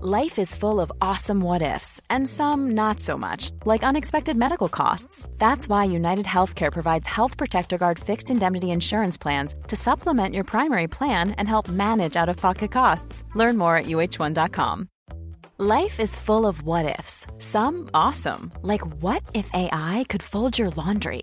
Life is full of awesome what ifs, and some not so much, like unexpected medical costs. That's why United Healthcare provides Health Protector Guard fixed indemnity insurance plans to supplement your primary plan and help manage out of pocket costs. Learn more at uh1.com. Life is full of what ifs, some awesome, like what if AI could fold your laundry?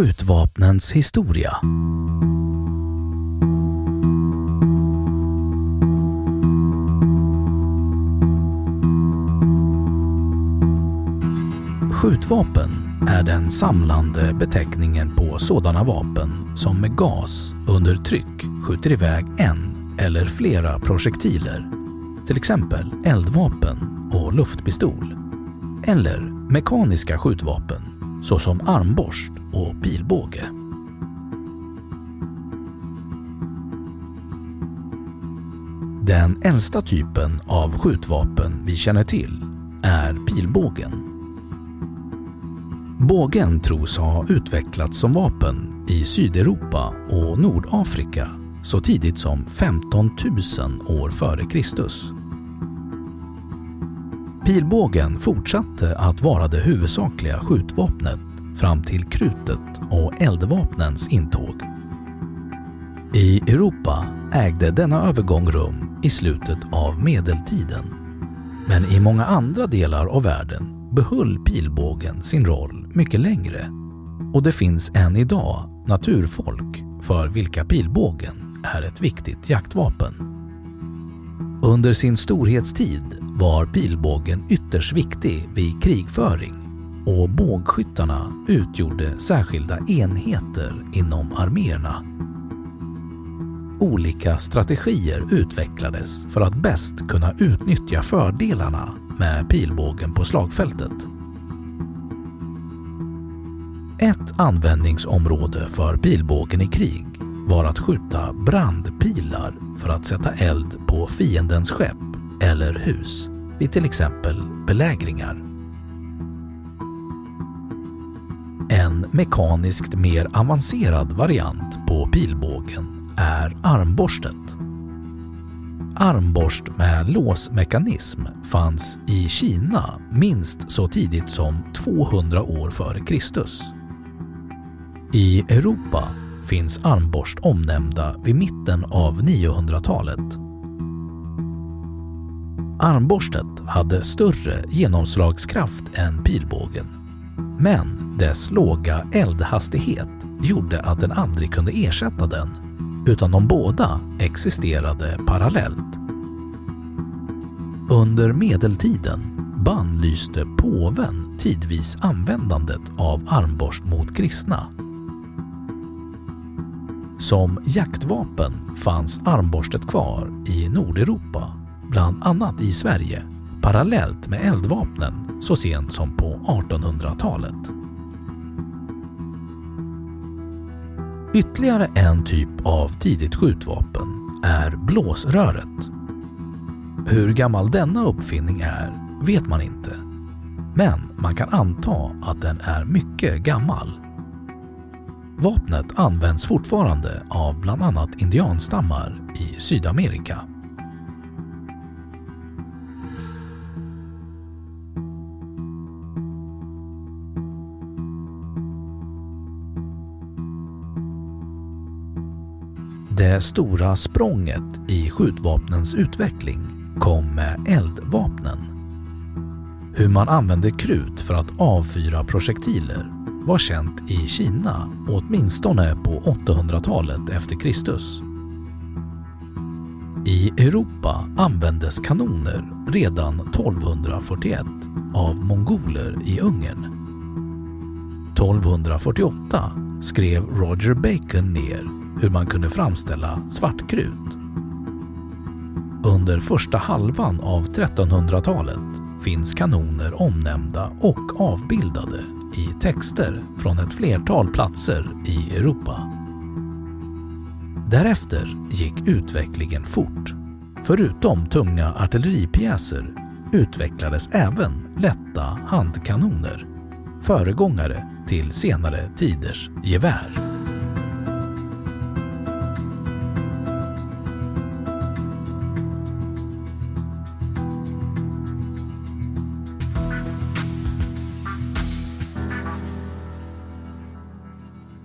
Skjutvapnens historia. Skjutvapen är den samlande beteckningen på sådana vapen som med gas under tryck skjuter iväg en eller flera projektiler, till exempel eldvapen och luftpistol, eller mekaniska skjutvapen såsom armborst och pilbåge. Den äldsta typen av skjutvapen vi känner till är pilbågen. Bågen tros ha utvecklats som vapen i Sydeuropa och Nordafrika så tidigt som 15 000 år före Kristus. Pilbågen fortsatte att vara det huvudsakliga skjutvapnet fram till krutet och eldvapnens intåg. I Europa ägde denna övergång rum i slutet av medeltiden. Men i många andra delar av världen behöll pilbågen sin roll mycket längre och det finns än idag naturfolk för vilka pilbågen är ett viktigt jaktvapen. Under sin storhetstid var pilbågen ytterst viktig vid krigföring och bågskyttarna utgjorde särskilda enheter inom arméerna. Olika strategier utvecklades för att bäst kunna utnyttja fördelarna med pilbågen på slagfältet. Ett användningsområde för pilbågen i krig var att skjuta brandpilar för att sätta eld på fiendens skepp eller hus vid till exempel belägringar. En mekaniskt mer avancerad variant på pilbågen är armborstet. Armborst med låsmekanism fanns i Kina minst så tidigt som 200 år före Kristus. I Europa finns armborst omnämnda vid mitten av 900-talet. Armborstet hade större genomslagskraft än pilbågen men dess låga eldhastighet gjorde att den aldrig kunde ersätta den utan de båda existerade parallellt. Under medeltiden bannlyste påven tidvis användandet av armborst mot kristna. Som jaktvapen fanns armborstet kvar i Nordeuropa, bland annat i Sverige, parallellt med eldvapnen så sent som på 1800-talet. Ytterligare en typ av tidigt skjutvapen är blåsröret. Hur gammal denna uppfinning är vet man inte, men man kan anta att den är mycket gammal. Vapnet används fortfarande av bland annat indianstammar i Sydamerika. Det stora språnget i skjutvapnens utveckling kom med eldvapnen. Hur man använde krut för att avfyra projektiler var känt i Kina åtminstone på 800-talet efter Kristus. I Europa användes kanoner redan 1241 av mongoler i Ungern. 1248 skrev Roger Bacon ner hur man kunde framställa svartkrut. Under första halvan av 1300-talet finns kanoner omnämnda och avbildade i texter från ett flertal platser i Europa. Därefter gick utvecklingen fort. Förutom tunga artilleripjäser utvecklades även lätta handkanoner, föregångare till senare tiders gevär.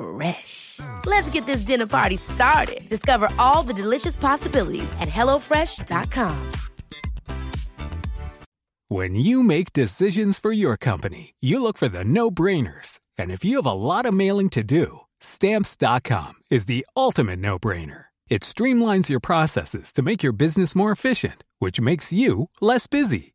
Fresh. Let's get this dinner party started. Discover all the delicious possibilities at hellofresh.com. When you make decisions for your company, you look for the no brainers. And if you have a lot of mailing to do, stamps.com is the ultimate no brainer. It streamlines your processes to make your business more efficient, which makes you less busy.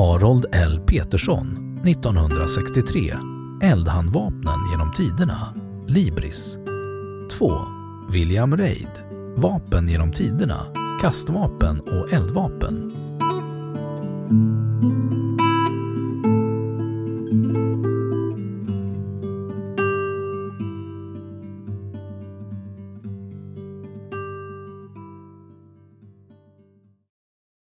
Harold L. Petersson 1963 Eldhandvapnen genom tiderna. Libris. 2. William Reid. Vapen genom tiderna. Kastvapen och eldvapen.